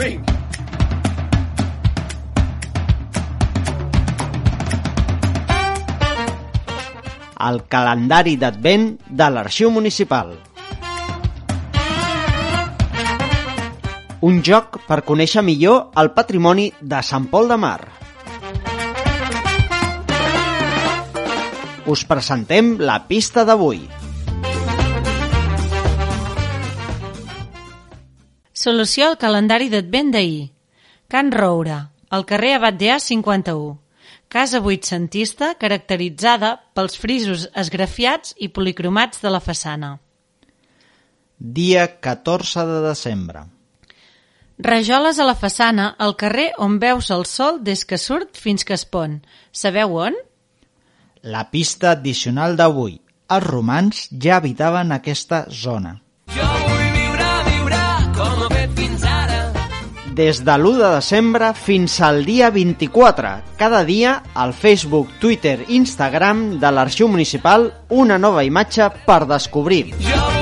Vinga. El calendari d'advent de l'Arxiu Municipal. Un joc per conèixer millor el patrimoni de Sant Pol de Mar. Us presentem la pista d'avui. Solució al calendari d'advent d'ahir. Can Roure, al carrer Abat d'Ea 51. Casa vuitcentista caracteritzada pels frisos esgrafiats i policromats de la façana. Dia 14 de desembre. Rajoles a la façana al carrer on veus el sol des que surt fins que es pon. Sabeu on? La pista addicional d'avui. Els romans ja habitaven aquesta zona. Des de l'1 de desembre fins al dia 24. Cada dia al Facebook, Twitter i Instagram de l'Arxiu Municipal una nova imatge per descobrir. Jo